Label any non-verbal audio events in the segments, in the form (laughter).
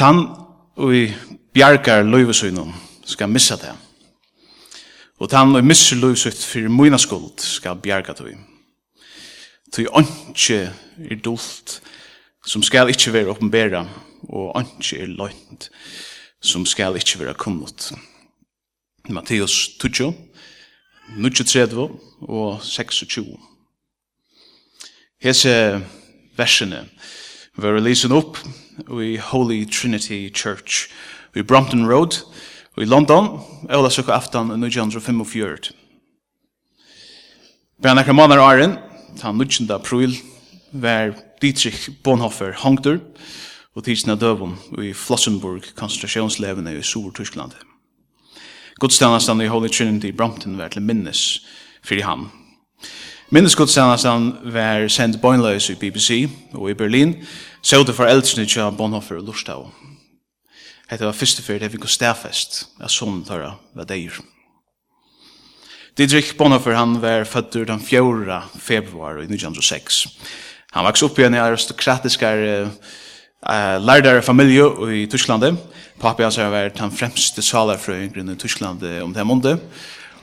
Tann og i bjargar løyvesøynum skal missa det. Og tann og missa løyvesøyt fyrir mine skuld skal bjarga det. Tøy åndsje er dult som skal ikkje være oppenbera og åndsje er løynt som skal ikkje være kunnot. Matteus 20, 23 og 26. Hese versene var releasen opp i Holy Trinity Church i Brompton Road i London, Ola Sukka Aftan i 1945. Bare nekker måneder åren, han 19. april, var Dietrich Bonhoeffer hongtur og tidsna døvun i Flossenburg konsentrasjonslevene i Sur-Tyskland. Godstjennestand i Holy Trinity i Brompton var til minnes fyrir han, Minnesgodstjennesten var sendt bøgnløys i BBC og i Berlin, så det foreldrene ikke av Bonhoffer og Lurstad. Hetta var fyrste fyrir jeg fikk å stedfest, jeg sånn tar jeg hva. Didrik Bonhoeffer han var født den 4. februar i 1906. Han vaks upp i en aristokratisk uh, lærdare familie i Tyskland. Papi hans har vært den fremste salarfrøyngren i Tyskland om det måndet.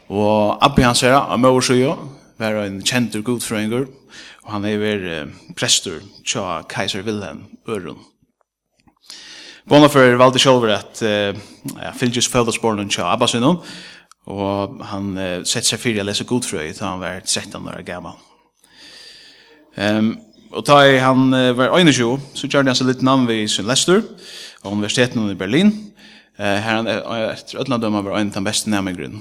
Og Abbi hans her, av Møversøya, var en kjentur godfrøyngren, og han er ver prestur tja Kaiser Wilhelm Øron. Bonhoeffer valgte selv at uh, ja, Fylgjus fødelsbornen tja Abbasinon, og han uh, sett seg fyrir å lese godfrøy da han var 13 år gammal. Um, og da han uh, var 21, så gjorde han seg litt navn ved sin lester, av universiteten i Berlin, uh, her han uh, etter Øtlandømme var en av den beste nærmengrunnen.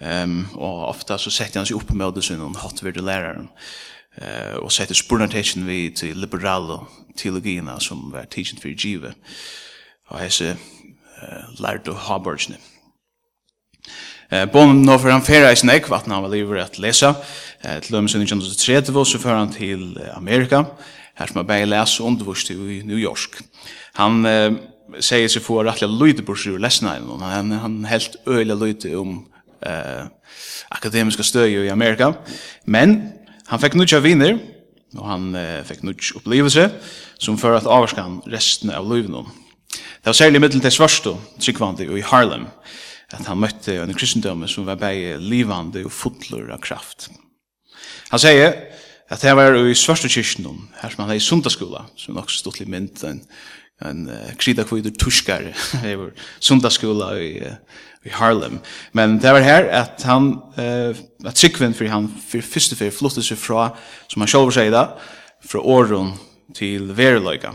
Um, og ofta så sette han seg opp med sin hotvirde læreren. Uh, eh och sätter spurnartation vi till liberala teologierna som var teaching för Jiva. Och hese lärd och Habergen. Eh bon no för han färra i snäck vart när han lever att läsa. Eh till ömsen 1930 så för han till Amerika. Här som jag läs undervurst i New York. Han eh, säger sig få att lyder på sig läsna. Han, han helt öjliga lyder om eh, akademiska stöj i Amerika. Men Han fikk nutja viner, og han eh, fikk nutja opplevelse, som før at avvarska resten av løyvnum. Det var særlig middel til svarsto, tryggvandi og i Harlem, at han møtte en kristendom som var bare livande og fotler av kraft. Han sier at det var i svarsto kyrkjen, her som han er i sundaskola, som nok stod litt mynd, en, en uh, krida kvider (laughs) var sundaskola i uh, i Harlem. Men det var her at han, uh, at Tryggvind for han for første for flyttet seg fra, som han selv sier da, fra åren til Verløyga.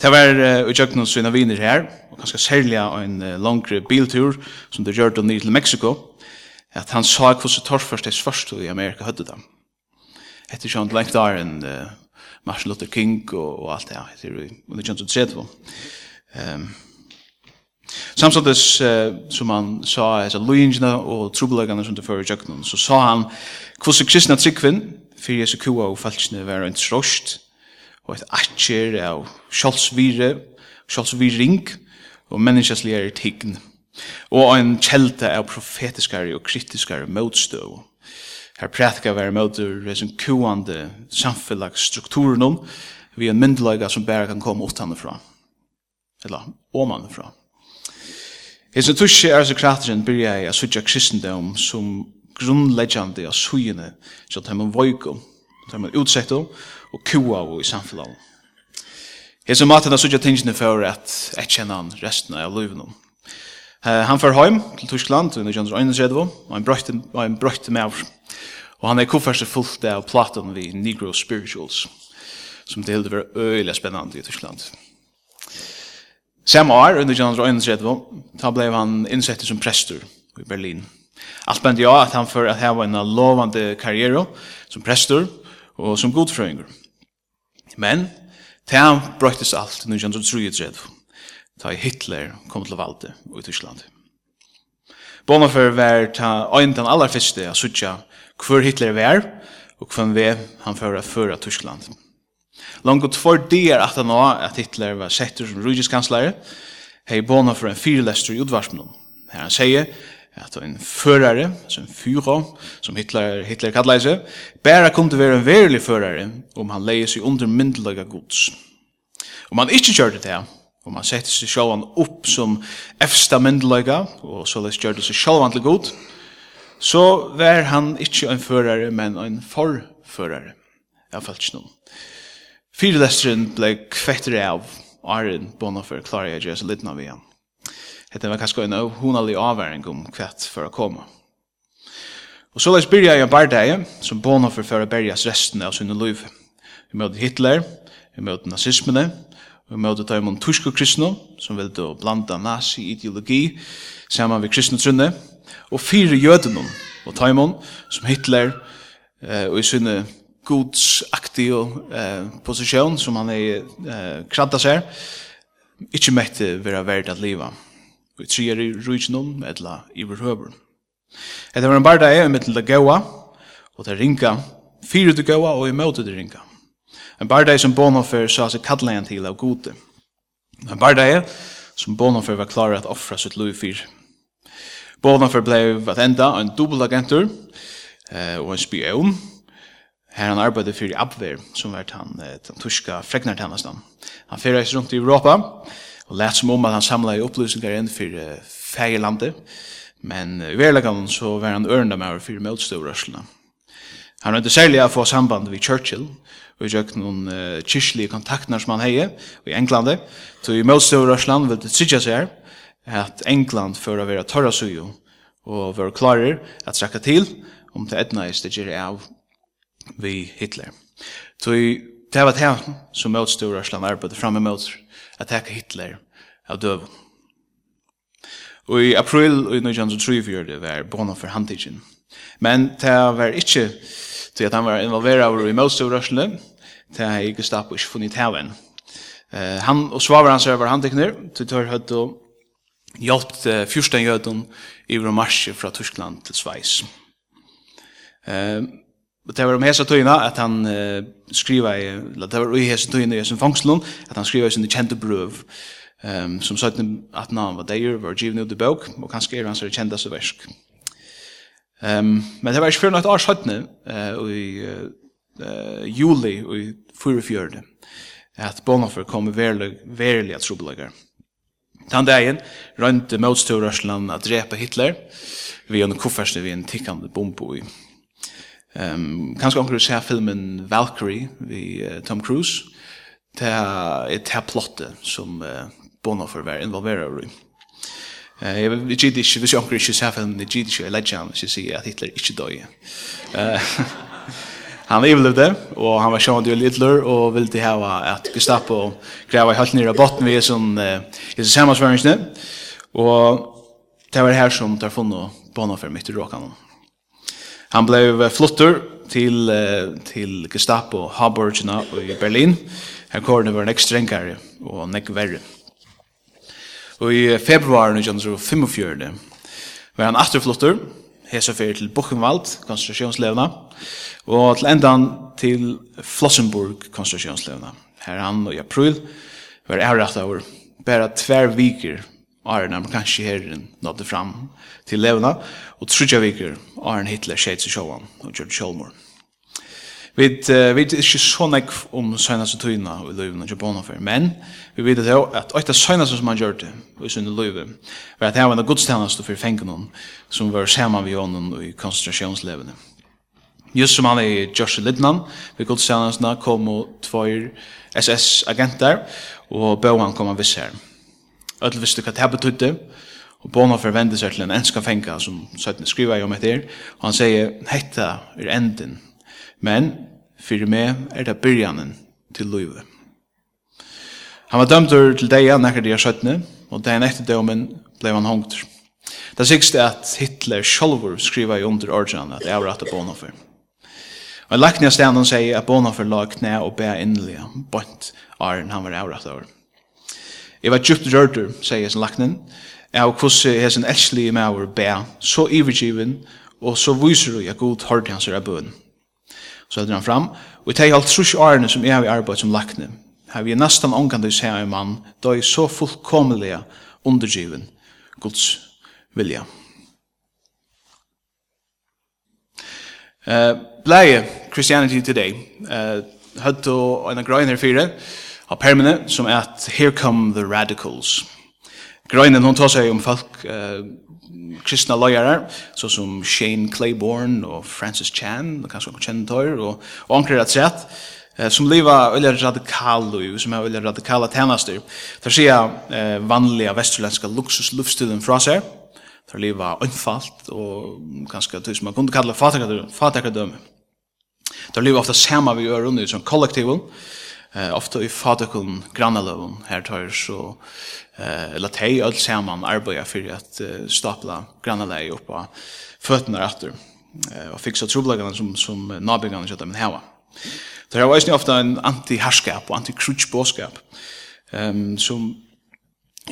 Det var uh, utjøkken hos sine viner her, og ganske særlig en uh, langere biltur som det gjør det nye til Meksiko, at han sa hvordan torførst det første i Amerika høyde dem. Etter sånn lengt der enn uh, Martin Luther King og, og alt det her, etter 1930. Um, Samtidigt eh, som han sa alltså lojingarna og trubbelagarna som det fører jöknen så sa han hvordan kristna tryggvinn för Jesu kua og falskne var en trost og et atjer av kjolsvire kjolsviring og menneskeslig er tign og en kjelta av profetiskare og kritiskare motstøv her prætka være møter resen kuande samfellagsstrukturen vi en myndelega som bare kan komme utanifra eller omanifra Hesen tushe er så krafteren byrja i a sutja kristendom som grunnleggjande av suyene så tar man vojko, tar man utsetto og kua og i samfunnet. Hesen maten er sutja tingene for at etkjennan resten av Uh, Han fer heim til Tyskland i 1931 og han brøyte, han brøyte med og han er kofferse fullt av platen vi Negro Spirituals som det hilde var øyelig spennende i Tyskland. Samme år, under 1931, da ble han innsett som prester i Berlin. Alt bent ja at han for at hava en lovande karriere som prester og som godfrøyngur. Men, det han brøytes alt i 1933, da Hitler kom til valde i Tyskland. Bonhoeffer var ta øyn den aller første av suttja hvor Hitler var og hvem vi han fører fører Tyskland. Langt för det der at han at Hitler var setter som rugiskanslærer, hei bona for en fyrlester i utvarsmån. Her han sier at en førare, som en fyra, som Hitler, Hitler kallar seg, bare kunne være en verilig førare om han leier seg under myndelaga gods. Om han ikke gjør det til, om han setter seg sjåan opp som efsta myndelaga, og så les gjør det seg sjåan til god, så var han inte en førare, men en forførare. Jeg falt ikke noen. Fyrlesteren ble kvekter av Arjen Bonhoeffer klarer jeg gjør så litt av igjen. Hette var kanskje en honalig avværing om kvett for å komme. Og så leis byrja jeg bardeie, som Bonhoeffer for å berjas resten av sinne liv. Vi møtte Hitler, vi møtte nazismene, vi møter Taimon Tusko kristne, som ville da blanda nazi-ideologi saman med kristne trunne, og fire jødene, og Taimon, som Hitler, eh, og i sinne godsaktig eh, posisjon som han er eh, krattas seg, ikke mette vera verdt at liva. Vi trier i rujtjennom, etla i verhøver. Etter var en barda er mittel det gaua, og det ringa, fyrir det gaua og i møte det ringa. En barda er som bonhofer sa seg kallan til av gode. En barda er som bonhofer var klar at offra sitt lov fyr. Bonhofer blei at enda en dubbel agentur, eh, og en spion, Her han arbeidde for Abwehr, som var han, den tyska fregnartannastan. Han fyrir rundt i Europa, og lät som om at han samla i opplysningar inn for fægerlandet, men i verlegan så var han ørenda med over fyrir møtstøvrørslene. Han var ikke særlig å få samband med Churchill, og vi jøk noen uh, kyrkjelige kontaktner som han heie, i Englandet, så i møtstøvrørslene ville det tryggja seg at England fyrir å være torra sujo, og være klarer at trakka til, om det etna er det gjerri av vi Hitler. Så det var det som motstod Røsland arbeidde framme mot at Hitler av døv. Og i april i 1903 var Bono for hantigen. Men det var ikke til at han var involveret i motstod Røsland, det har ikke Gestapo ikke funnet haven. Eh han og svavar han så över han tør till tör hjelpt uh, fyrsten jøden i vår marsch Tyskland til Sveis. Ehm det var om hesa tøyna at han uh, skriva i, det var i hesa tøyna i sin fangslun, at han skriva i sin kjente brøv, um, som søytne at han var deir, var givne ut i bøk, og kanskje er hans er kjenta så versk. Um, men det var ikke fyrir nøyt år søytne, uh, i uh, juli, i fyrir fjörde, at Bonhoeffer kom verlig, verlig at trobelagar. Tan dagen rønte motstøvrørslan at drepa Hitler, vi en kofferste vi en tikkande bombo i Ehm kanskje onkel ser filmen Valkyrie vi uh, Tom Cruise. Ta ett här plotte som uh, Bonhoeffer var involverad i. Eh, jag vet inte det är ju onkel inte filmen det gick ju legend så ser att Hitler inte dog. Eh (laughs) Han överlevde och han var sjön till Hitler och ville ha att Gestapo gräva helt ner i botten vid sån uh, i samma svärmsnö. Och det var här som tar funn och för mitt i råkan. Han blev til till til Gestapo Habergena i Berlin. Han körde var en extra og nek verre. Og i februar 1945 var han afterflottur, hesa fyrir til Buchenwald, konstruktionslevna og til endan til Flossenburg, konstruktionslevna. Her han og i april var ærrett over, bare tver viker Arne amerikanske herren nådde fram til levna, og trudja viker Arne Hitler skjeit seg sjåan og gjør sjålmor. Vi vet ikke så nek om søgnaste tøyna i løyvna og Bonhoeffer, men vi vet jo at oita søgnaste som han gjør det i sunne løyve, var at det var en godstjeneste for fengen som var saman vi ånden i konsentrasjonslevene. Just som han er i Josh Lidnan, vi godstjenestene kom og tvær SS-agenter, og bøy han kom og viss her. Ödel visste hva det betydde, og Bona forvendte seg til en enska fenga som søttene skriva i om etter, og han sier, hetta er enden, men fyrir meg er det byrjanen til løyve. Han var dømtur til deia nekker de er søttene, og deia etter dømen blei han hongt. Det sikst er at Hitler sjolvor skriva i under ordsjan at jeg var at Bona for. Og lakni av stedan sier at Bona for lag knæ og bæ innelige, bant Arne, han var avrat over. Jeg var djupt rørtur, sier jeg som laknen, av hvordan jeg er sin hesen med å be, så ivergiven, og så viser du at god hørte hans er bøen. Så hører han fram, og jeg tar alt trus årene som jeg har arbeidt som lakne. Her vi er nesten omgande i en mann, da er så fullkomelig undergiven Guds vilja. Uh, Bleie Christianity Today uh, hadde og en grøyner fire, av permene, som er at Here Come the Radicals. Grøynen, hun tar seg om folk, uh, kristna løyere, så som Shane Claiborne og Francis Chan, og kanskje noen kjennetøyer, og, og anker rett sett, uh, som lever veldig radikale som er veldig radikale tjenester. Der sier uh, vanlige vesterlandske luksuslufstilen fra seg, der lever unnfalt og kanskje det som man kunne kalle fatakadømme. Der lever ofta sammen vi gjør under som kollektiven, eh ofta i fatakon grannaløven her tar så eh eller tei alt saman arbeiða fyrir at stapla grannalei upp á føtnar aftur eh og fixa trublagarna sum sum nabigarna sjøtta men hava. Det har vært ofta en anti harskap og anti-krutsch-båskap um, som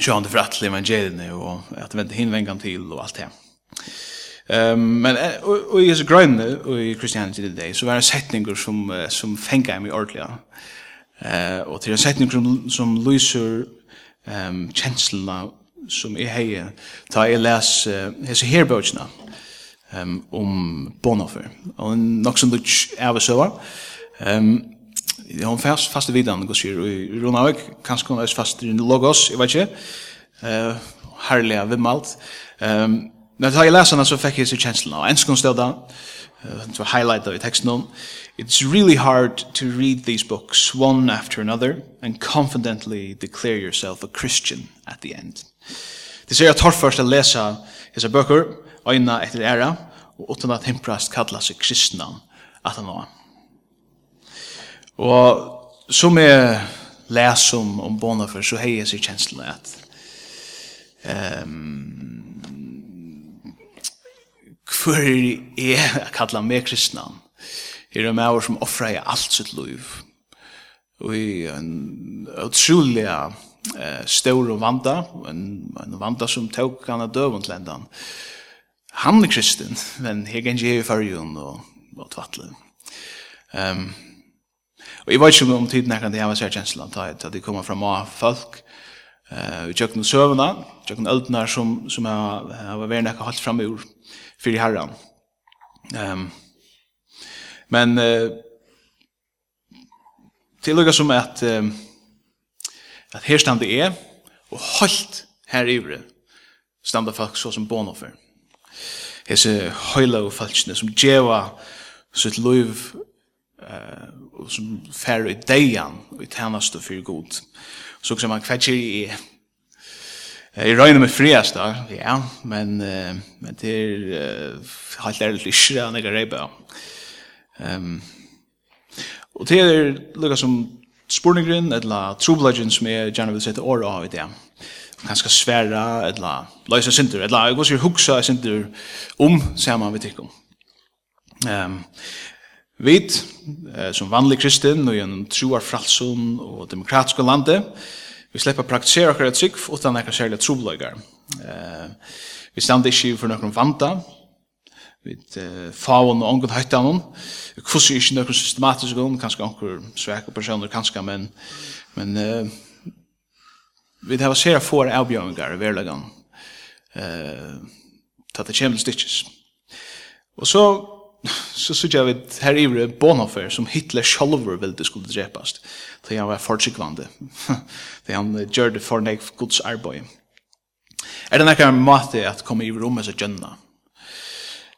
sjående for atle evangelien og at vänta hin hinvengan til og alt det. Um, men og, og i grønne og i Christianity Today så var det setninger som, som fänga mig ordliga. ordentlig. Eh og til ein setning som som lyser ehm um, som er hei ta jeg les hese her bøkene ehm om Bonhoeffer. Og nok som lutsch av så ehm hon fast fast vidan går sig i Ronavik kanskje hon er fast i Logos jeg vet ikke eh herlig av malt ehm Men da jeg leser den, så fikk jeg så kjenslen av enskånd stedet. Det var highlightet i teksten. It's really hard to read these books one after another and confidently declare yourself a Christian at the end. Det ser jag torrförst att läsa dessa böcker, öjna efter ära, och utan att himprast kalla sig kristna att han var. Og som jag läser om, om Bonhoeffer så har jag sig känslan att um, hver er jeg kallar meg kristna? er en maver som offrar i alt sitt liv. Og i en utrolig eh, stor og vanda, en, en vanda som tåg kan av døven til endan. Han er kristen, men jeg kan ikke heve fargen og, og tvattle. Um, og jeg vet ikke om tiden jeg kan det hava seg kjenslan, at de kommer fra mange folk, eh, i tjøkken og søvna, tjøkken øldnar som, som har vært nekka holdt fram ur, fyrir herran. Um, Men eh, til lukka som at eh, at her standa er og holdt her ivre standa folk så som bonoffer. Hese høyla og falskne som djeva sitt liv eh, og som færre i deian og i tænast og fyrir god. Så som man kvætjer i. Jeg røyner med friast da, ja, men, uh, men det er uh, halvt ærlig ikke det han ikke reipa. Ehm og det er lukka som spurningren, etla true som jeg gjerne vil sette året av i det. Kanskje sværa, etla løysa sindur, etla jeg går hugsa sindur om, ser man vi tikkum. Um, vi, som vanlig kristin, og gjennom troar fralsun og demokratiska lande, vi slipper praktisera akkurat trygg, utan ekkert særlig trobløygar. Ehm. vi standa ikke for noen vanta, vid eh, faun og ongun høytanon. Kvossi er ikke nøkken systematisk grunn, kanskje ongun sveka personer, kanskje, men, men eh, vi har sera for avbjøringar i verlegan eh, tatt det kjemel stitches. Og så så sykja vi her ivre Bonhoeffer som Hitler sjolver ville skulle drepast til han var fortsikvande til (laughs) han gjør det for nek gods arbeid. Er det nekka måte at komme i rommet seg gjønna?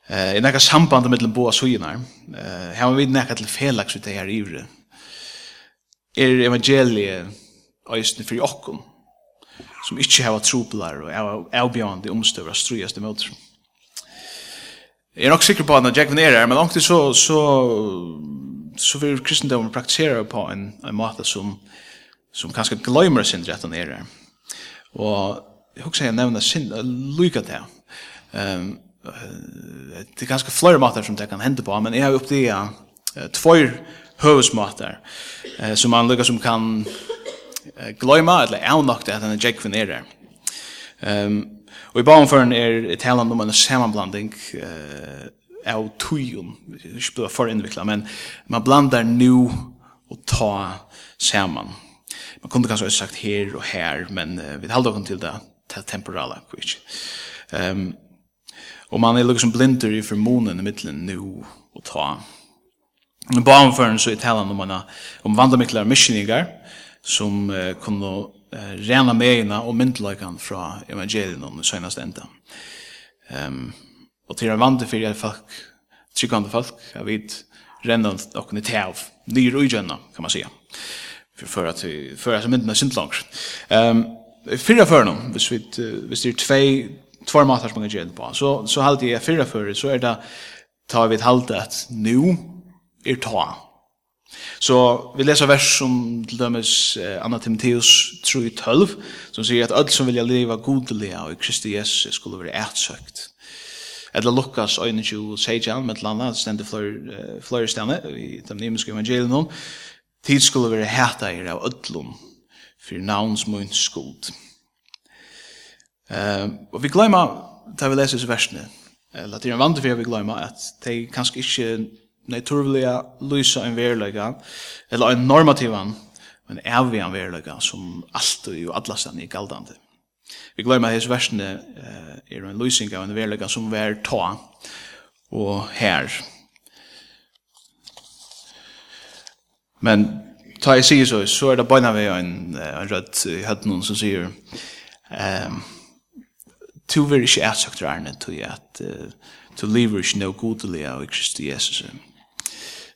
Eh, i nekka samband mellom boa suginar. Eh, hava við nekka til felags við þeir her. Er evangeliet øysten fyrir okkum som ikkje hava troblar og avbjørande omstøver strøyast i møter. Jeg er nok sikker på at når Jack van er, men langt så, så, så vil kristendommen praktisere på en, en måte som, som kanskje gløymer sin rett og nere. Og jeg husker jeg nevner sin, lykke til. Um, det er ganske flere måter som det kan hende på, men jeg har oppdaget uh, två høvesmåter uh, som man lukkar som kan uh, gløyma, eller avnokta at han er Jack Vinere. Um, og i bagenføren er talan om en sammanblanding uh, av tujun, ikke blir for innviklet, men man blandar nu og ta saman. Man kunne kanskje også sagt her og her, men uh, vi halder oss til det, til temporale, kvitt. Um, Og man er liksom blinder i formonen i middelen nu og ta. Men på anføren så er talen om, hana, om vandamiklar missioningar som uh, kunne uh, rena meina og myndelagan fra evangelien om det seneste enda. Um, og til er vande fyrir folk, tryggande folk, jeg vet, renna okken ni tev, nyr og kan man sija, for for at for at myndene er sint langt. Um, Fyra för honom, hvis vi, hvis det är två två matar som man kan göra på. Så, så halde jag fyra förr så är det tar vi ett halde att nu är ta. Så vi läser vers som till dömes eh, Anna Timoteus 3.12 som säger att öll som vilja leva godliga och i Kristi Jesus skulle vara ätsökt. Eller Lukas 21 säger han med ett landa, det ständer flera ständer i de nimiska evangelien om. Tid skulle vara häta er av öllum för navns mun skuld. Eh, og vi glömmer ta vi läser versene. Eller det er en vant vi glömmer at de kanskje ikke naturliga lysa en verlega, eller en normativan, men evigan verlega som alt og allastan er galdande. Vi glömmer at hese versene er en lysing av en verlega som var ta og her. Men ta jeg sier så, så er det beina vi en, en rødt i høttenen som sier, ehm, um, to vil ikke ætsøkt rærne til at to lever ikke noe godelig av Kristi Jesus.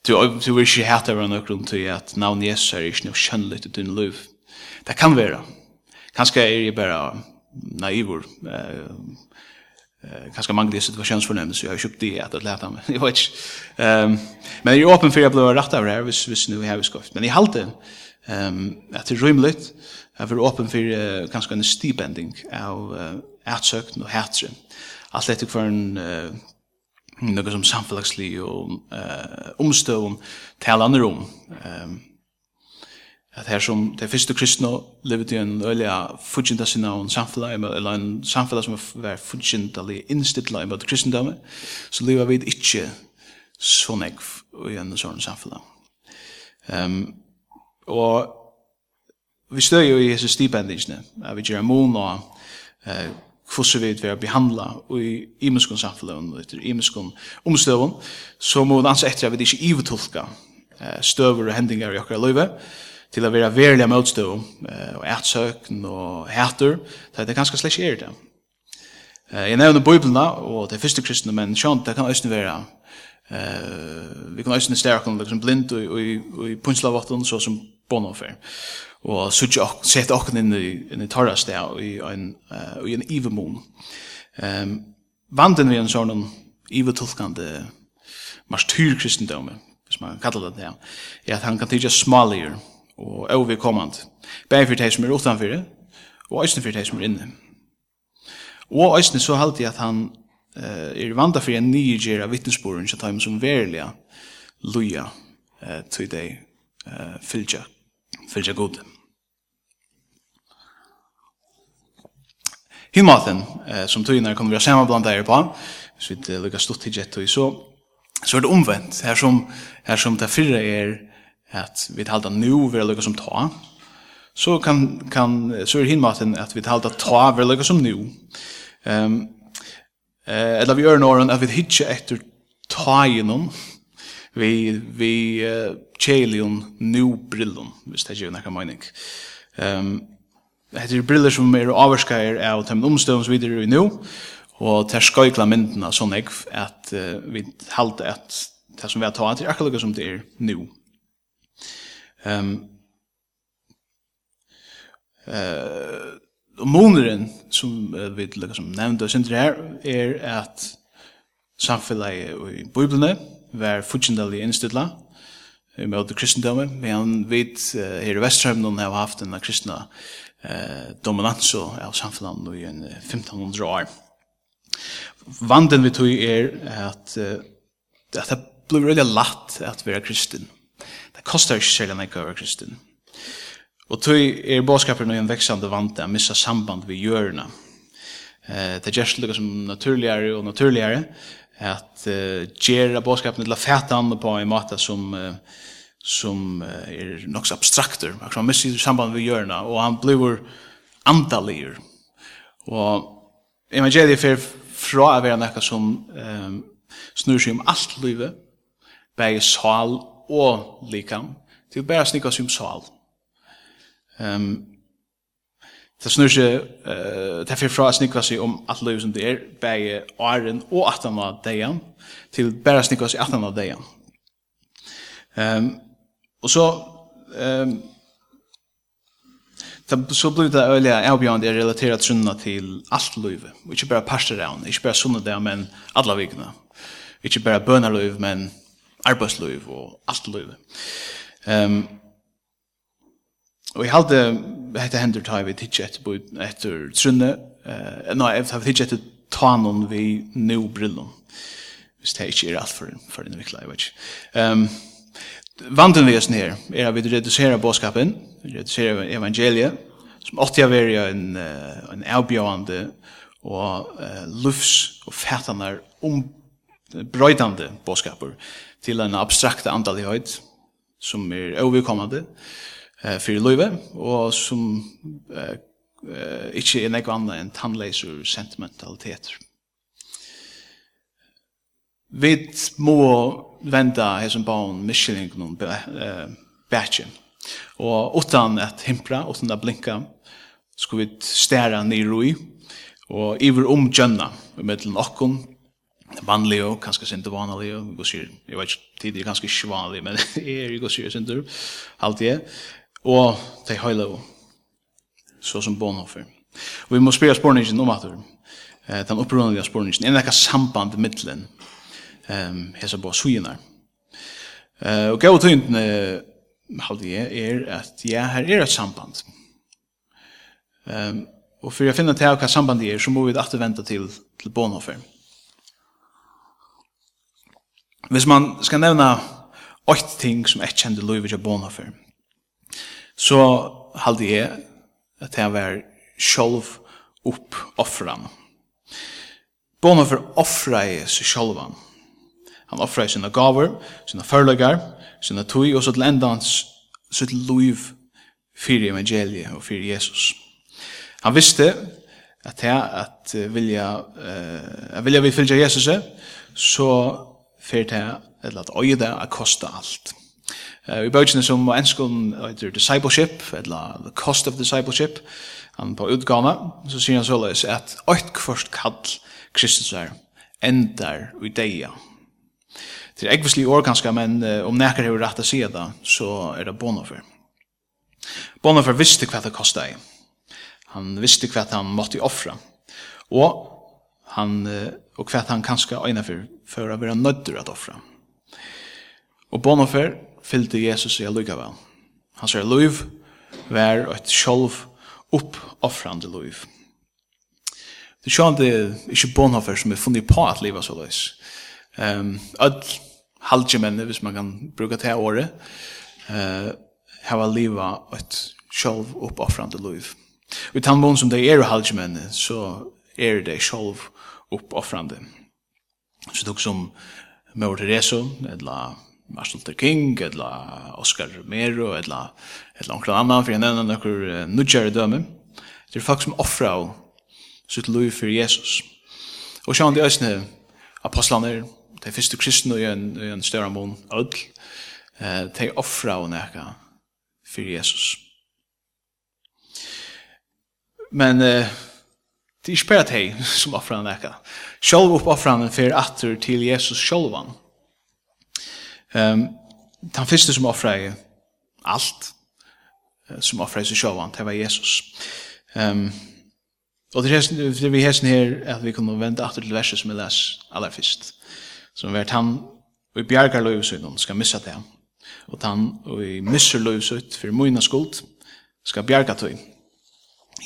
To vil ikke hætte av noe grunn til at navn Jesus er ikke noe kjønnelig til din liv. Det kan være. Kanskje er jeg bare naivor. Kanskje mange av situasjonsfornemmelse. jag har kjøpt det att lära mig (laughs) jag vet ehm Men jeg er öppen for att ble rett av vis vis hvis, vi har vi skoft. Men i halte ehm att det rymligt rymelig. Jeg öppen för for uh, kanskje en stipending av uh, ætsøkten og hætre. Alt etter hver en uh, noe som samfunnslig og uh, omstøvn taler andre om. Um, at her som det første kristne levde i en øyelig fudgjenta sin av en samfunn, eller en samfunn som var fudgjenta eller innstittla i møte kristendommet, så lever vi ikke så nekv i en sånn samfunn. Um, og vi støy jo i hese stipendingsne, at vi gjør mån og uh, hvordan vi vil behandla i imenskon samfunn og etter imenskon omstøvun, så må vi anse etter at vi ikke ivetolka støver og hendingar i okra løyve, til å være verilige møtstøv, og ætsøkn og hæter, så det er ganske slik er det. Jeg nevner Bibelen, og det er første kristne, men sånn, det kan også være Uh, vi kan også stærke kan liksom blind og, og, og, og punnsla vatten, så som bonofer og sutja ok, sett okken inn i, inn i torra sted i en, uh, i en ivemon. Um, vanden vi en sånn ivetulkande martyrkristendom, hvis man kallar det det, er at han kan tidja smaligere og over overkommand, bare for de som er utanfyrir, og eisne for de som er inne. Og eisne så halte jeg at han uh, er vanda for en nygjera vittnesboren, så tar han som verilega luja uh, til de uh, fylgjøk fylgja god. Himmaten, eh, som tøyner kommer vi ha samme blant deg på, hvis vi ikke lukker stått til jett og så, så er det omvendt. Her som, her som det fyrre er at vi talte nu vi er lukket som ta, så, kan, kan, så er hinmaten at vi talte ta vi er lukket som nu. Um, eh, eller vi gjør noen at vi hitje etter ta gjennom, vi vi uh, chelion new brillon hvis det gjør noe mening. Ehm um, Det er briller som er avvarskair av de omstøvn som vi er i nå, og det er skøykla myndene sånn jeg, at uh, vi halte at det som vi har tatt er akkurat som det er nå. Um, uh, og måneren som uh, vi liksom, nevnte og synder her, er at samfunnet i Bibelene, var futsindelig innstidla i det kristendomme, men vi her i Vesterheimen har haft en kristna eh, dominans av samfunnet i en 1500 år. Vanden vi tog er at, at det blir veldig latt at være kristen. Det kostar ikke særlig nek å være kristen. Og tog er bådskapen en veksande vant å missa samband vi gjørna. Eh, det gjør slik som naturligare og naturligare, at uh, gjøre bådskapen til å fæte andre på en måte som, uh, som uh, er nok så abstrakter. Han mister samband med hjørnet, og han blir andalier. Og evangeliet fer fra å være noe som um, snur seg om alt livet, bare sal og likam, til bare snikker seg om sal. Um, Det snur seg, uh, det er fra snikva seg om alt løy som det er, bæge åren og 18 av deian, til bare snikva seg 18 av deian. Um, og så, um, det, så blir det øyelig avbjørende er relateret sunna til alt løyve, og ikke bare parsteraun, ikke bare sunna det, men alle vikene. Ikke bare bønarløyve, men arbeidsløyve og alt løyve. Um, Og jeg halte hette hender ta vi tidsje etter, etter trunne, uh, nei, jeg tar vi tidsje etter tanon vi nu brillon. Hvis det ikke er alt for, for den vikla, jeg vet ikke. Um, vanden vi er sånn her, er at vi reduserer båskapen, reduserer evangeliet, som åtti av er en, en avbjøande og uh, lufs og fætanar ombrøydande båskaper til en abstrakt andalighet som er overkommande, eh för Löve och som eh eh inte är något annat än tandläser sentimentaliteter. Vi må vända som barn Michelin någon eh batchen. Och utan att himpra utan sånna blinka skulle vi stära ner i och iver om jönna med okkon vanlig og kanskje sinte vanlig og går sier, jeg vet ikke, tid er kanskje ikke vanlig, men (laughs) er jo går sier sinte, alltid er og de høyleve, så som bonhoffer. Og vi må spyrja spårningen om at eh, den opprunnelige spårningen, er det nekka samband i middelen, um, hesa på suyinar. Uh, og gav tøyndene, halde jeg, er at ja, her er et samband. Um, og for å finne til hva sambandet er, så må vi alltid vente til, til Bonhoeffer. Hvis man skal nevna åtte ting som er kjent i Louis Bonhoeffer, så halde jeg at jeg var sjolv opp offran. Båna for offra i seg sjolvan. Han offra i sina gaver, sina førlegar, sina tui, og så til enda hans sitt loiv fyrir evangeliet og fyrir Jesus. Han visste at det at vilja, uh, vilja vi fylgja Jesus, så fyrir det, eller at det at kosta alt. Uh, I bøkene som enskålen heter Discipleship, eller The Cost of Discipleship, han på utgave, så sier han såleis at «Oit kvart kall Kristus er endar i deia». Det er ekvislig år ganske, men uh, om nekker har rett å si det, så er det Bonhoeffer. Bonhoeffer visste hva det kostet i. Han visste hva han måtte offra. Og han uh, og hva han kanskje øyne for, for å være nødder å offra. Og Bonhoeffer fyllte Jesus i allugavel. Hans er liv var et sjolv oppoffrande liv. Det er sjående ikke Bonhoeffer som er funnet på at livet så løs. Um, Ødl halvgjemenne, hvis man kan bruke det året, uh, hava livet et sjolv oppoffrande liv. Og i mån som det er halvgjemenne, så er det sjolv oppoffrande. Så det som Mor Teresa, eller Martin Luther King, eller Oscar Romero, eller, eller onkel Anna for jeg nevner noen nudgjere døme. Det er folk som offrer av sitt liv for Jesus. Og sjåan de øsne apostlene, de første kristne i en, i en større mån, ødel, de offrer og noe for Jesus. Men eh, det er ikke bare de som offrer av noe. Selv oppoffrene for atter til Jesus sjølvan. Ehm den første som offrer alt som offrer seg sjåvan, det var Jesus. Ehm um, og det er vi hesten her at vi kunne vende atter til verset som vi les aller først. Som vært han og i bjergar løyvsøyden skal missa det. Og han og i misser løyvsøyd for moina skuld skal bjerga tøy.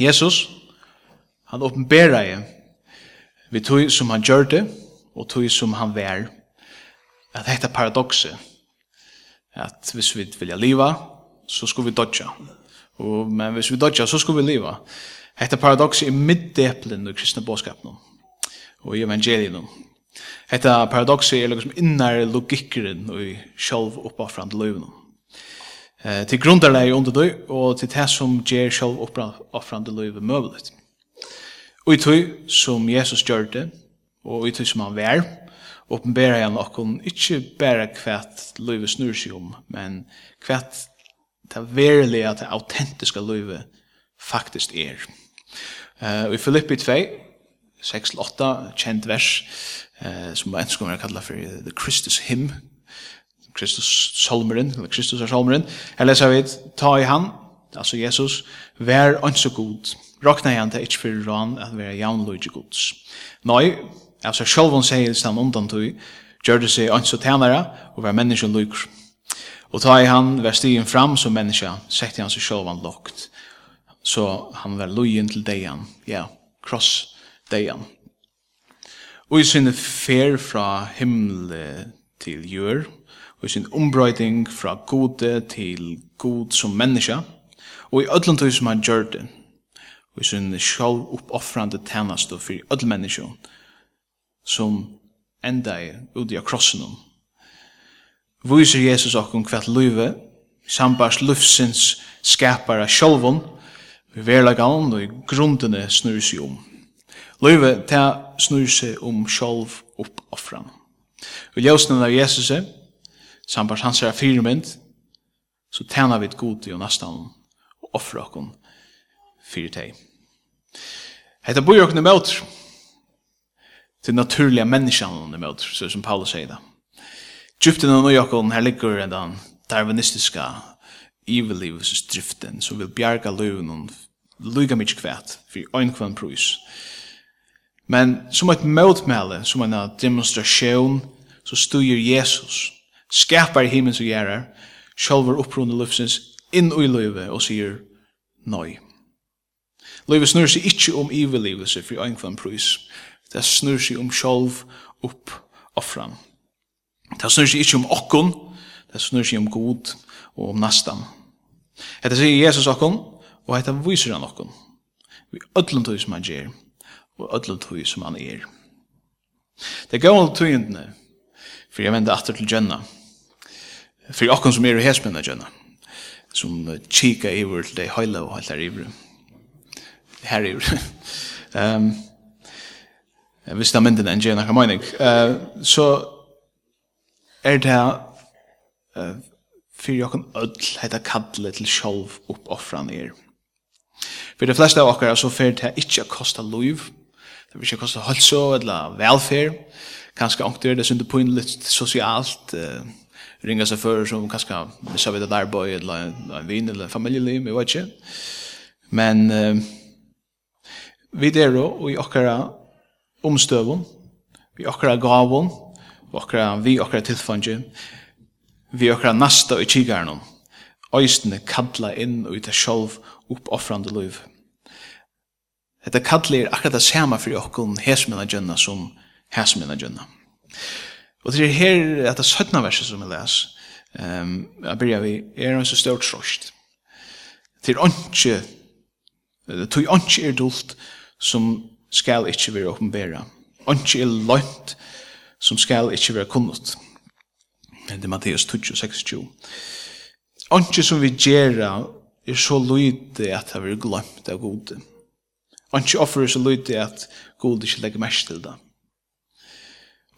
Jesus, han åpenberer jeg vi tøy som han gjør det og tøy som han vær at hetta paradokset at hvis vi vilja liva, så skal vi dodja. Og, men hvis vi dodja, så skal vi liva. Hetta paradokset er middeplen i kristne båskapen og i evangelien. Hetta paradoxi er liksom innar logikkeren og i sjálf uppoffrande løven. Eh, til grundarleie under døy, og til det som gjer sjálf uppoffrande løven møvelet. Og i tøy som Jesus gjør det, og i tøy som han vær, åpenbæra jeg noen, ikke bare hvert løyve snur seg om, men hvert det verilige, det autentiske livet faktisk er. Uh, I Filippi 2, 6-8, kjent vers, uh, som var engelsk kommer jeg kallet for The Christus Hymn, Kristus salmeren, eller Kristus er salmeren, her leser vi, ta i han, altså Jesus, vær anså god, rakna i han til ikke for rann at være jaunløyde gods. Nei, altså sier segir stann undan tog, gjør det seg ans og og var menneskje lykker. Og ta i han vær stigen fram som menneske, sette han seg sjálvan lukt. Så han var løyen til deian, ja, kross deian. Og i sinne fer fra himmel til jør, og i sin ombrøyding fra gode til god som menneske, og i ødlund som han gjør det, og i sin sjálv oppoffrande tænast og fyrir öll menneskjon, som enda i ute av krossen om. Viser Jesus okkur kvart luive, sambars lufsins av sjolvon, vi verlagan og i grundene snur seg om. Luive, ta snur seg om sjolv oppoffran. Og ljósnen av Jesus, sambars hans er firmynd, så tæna vi et god i og nastan og offra okkur fyrir teg. Hetta bor jo okkom til naturliga människan under mot så som Paulus säger det. Djupten och Jakobon här ligger den darwinistiska evil livs driften vill bjarga lön och lyga mig kvärt för en kvann prus. Men som ett motmäle, som en demonstration, så styr Jesus, skapar himmels och gärare, själva upprunde lufsens in i löve och säger nej. Löve snurr sig inte om evil livs för en kvann pris det snur seg om sjolv opp offran. Det snur seg ikke om okkon, det snur seg om god og om nastan. Hetta sier Jesus okkon, og hetta viser han okkon. Vi öllum tog som han gjer, og öllum tog som han er. Det gav han tøyendene, for jeg vende atter til Jenna, for okkon som er i hesmenna Jenna, som kika iver til det høyla og høyla iver. Her iver. um, (laughs) hvis det er mynden enn gjerne har mening. Uh, så er det uh, fyrir jokken öll heita kallet til sjolv oppoffran er. For de fleste av okkar så fyrir det ikkje a kosta loiv, det vil ikkje kosta holso eller velferd, kanskje ångter det synder på litt sosialt, uh, ringa seg for som kanskje missa vid et arbeid eller en vin eller familieliv, jeg vet ikke, Men uh, vi der og i okkara omstøvun, vi okkara gavun, okkara vi okkara tilfangi, vi okkara nasta i kikarnum, øystene kalla inn og i det sjolv uppoffrande liv. Dette kalli er akkurat det samme for okkun hesmina gjønna som hesmina gjønna. Og det er her at det 17. verset som jeg les, um, jeg byrja vi, er en så stort trost. Til åndsje, tog åndsje er dult som skal ikkje vera åpenbæra. Anki er lønt som skal ikkje vera kunnot. Det er Matteus 26. Anki som vi gjerra er så lydig at det er glemt av gode. Anki offer er så lydig at gode ikkje legger mest til det.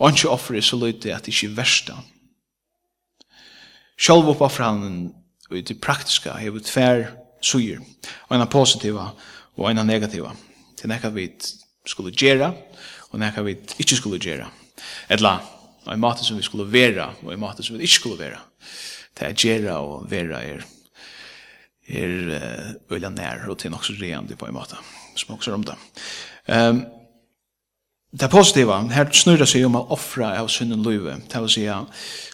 Anki offer er så lydig at det ikkje er versta. Sjálf oppa franen og i det har vi tver suger, og ena positiva og ena negativa til nekka vi skulle gjera, og nekka vi ikkje skulle gjera. Etla, og en måte som vi skulle vera, og en måte som vi ikkje skulle vera. Det er gjera og vera er er uh, øyla nær, og til nokså reandi på en måte, som også er om det. Um, det positiva, her snurra seg om å offra av synden løyve, det vil sige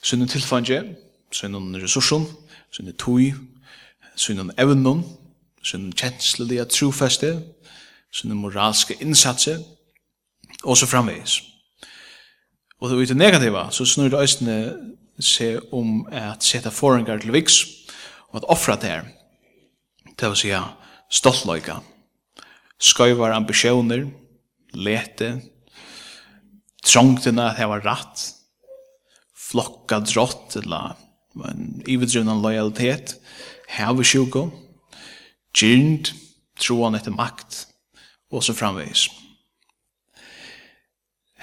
synden tilfange, synden ressursen, synden tui, synden evnen, synden kjenslelige trofeste, sine moralske innsatse, og så framvegis. Og det er negativa, så snur det østene seg om at seta forengar til viks, og at offra det her, det vil si stoltløyka, skøyvar ambisjoner, lete, trångtina at det var ratt, flokka drott, eller en ivedrunnan lojalitet, hevesjuko, gyrnd, troan etter makt, og så framvis.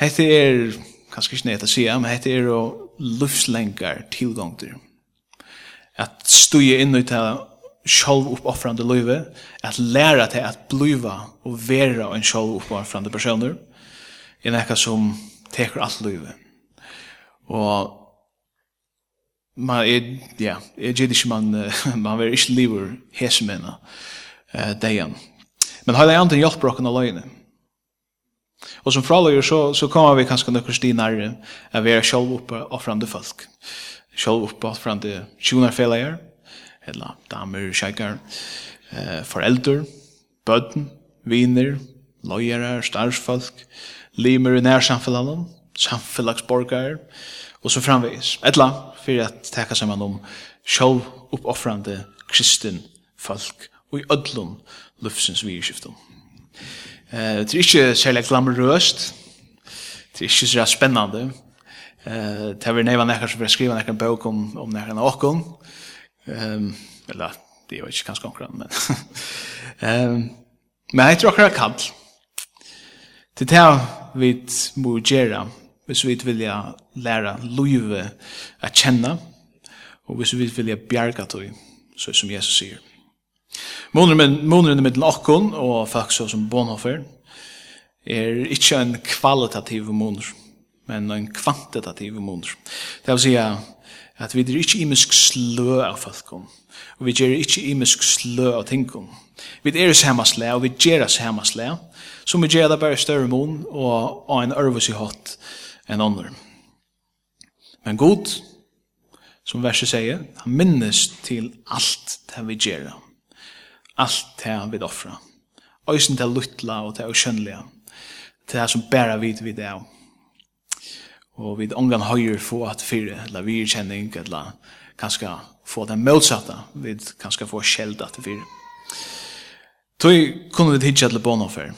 Hette er, kanskje ikke nødt å si, men hette er å luftslengar tilgångter. At stuje inn i det sjálv uppoffrande løyve, at læra til at bliva og vera en sjálv uppoffrande personer, er nekka som teker alt løyve. Og man er, ja, jeg gitt ikke man, man er ikke liver hesmena, uh, dejan, Men hela anden hjelper okken att löjna. Og som fraløyer så, så kommer vi kanskje några stinar nærre vi är själva uppe och fram folk. Själva uppe och fram till tjonarfällar, eller damer, tjejer, eh, föräldrar, bøtten, viner, løyere, starsfolk, limer i närsamfällanden, samfällagsborgare, og så framvis. Etla, for at teka saman om sjål oppoffrande kristen folk og i ödlun lufsens virkskiftet. Eh, det er ikke særlig glamorøst, det er ikke så spennende, eh, det er neivan nekkar som vil skriva nekkar bøk om, om nekkar åkken, um, eller det er jo ikke kanskje omkran, men um, (laughs) men jeg tror akkurat kall, til det vi må gjøre, hvis vi vilja læra luive a kjenna, og hvis vi vilja bjerga tog, så som Jesus sier. Måneren i middelen och og så som Bonhoeffer er inte en kvalitativ måner, men en kvantitativ måner. Det vill säga at vi er ikke imisk slø av folkom, og vi er ikke imisk slø av tingkom. Vi er samasle, og vi er samasle, som vi gjør det bare større mån og av en ørvus i hatt enn andre. Men god, som verset sier, han minnes til alt det vi gjør alt det han vil offra. Øysen til luttla og til ukjønnelige. Til det som bærer vid vid det. Og vid ångan høyr få at fyre, eller virkjenning, eller kanskje få den motsatta, vid kanskje få skjelda til fyre. Tøy kunne vi hitja til bonofer,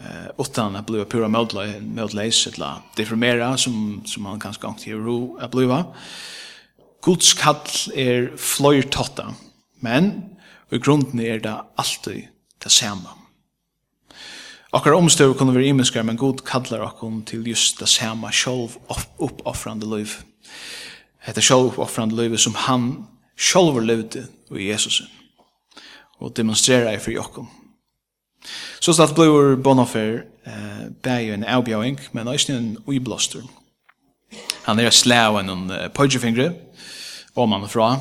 eh, utan at bliva pura motleis, eller deformera, som, som han kanskje gangt i ro at bliva. Guds kall er fløyrtotta, men I grunden er det alltid det samme. Akkar omstøv kunne være imenskar, men god kallar akkon til just det samme sjolv oppoffrande liv. Hetta sjolv oppoffrande liv som han sjolver levde i Jesus og demonstrera i fri okkom. Så stalt blivur Bonhoeffer eh, bæg en avbjøring, men også en uiblåster. Han er slag av en pøyjefingre, om han fra,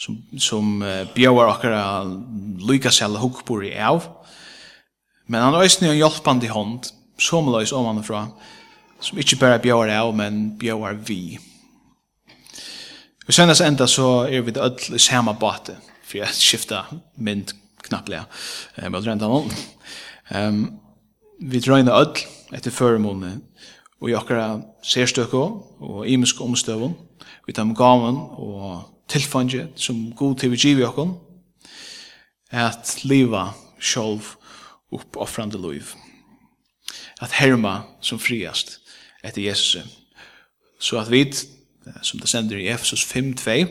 som, som uh, bjøver akkara lykkes hele hukkbord i av. Men han øyne en hjelpande hånd, som løys om han fra, som ikke bare bjøver av, men bjøver vi. Og sendes enda så er vi det ødel i samme bate, for jeg skifta mynd knapplega, Eh, jeg renta noen. Um, vi drøyna ødel etter føremålene, og i akkara serstøkke og imiske omstøvun, vi tar med gaven og tilfange som god til vi giver okkom, at liva sjolv uppoffrande liv. At herma som friast etter Jesus. Så at vi, som det sender i Efesus 5.2,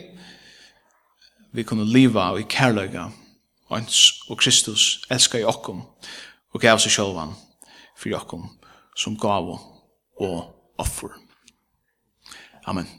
vi kunne liva og i kærløyga, ans og Kristus elskar i okkom, og gav seg sjølvan for okkom som gav og offer. Amen.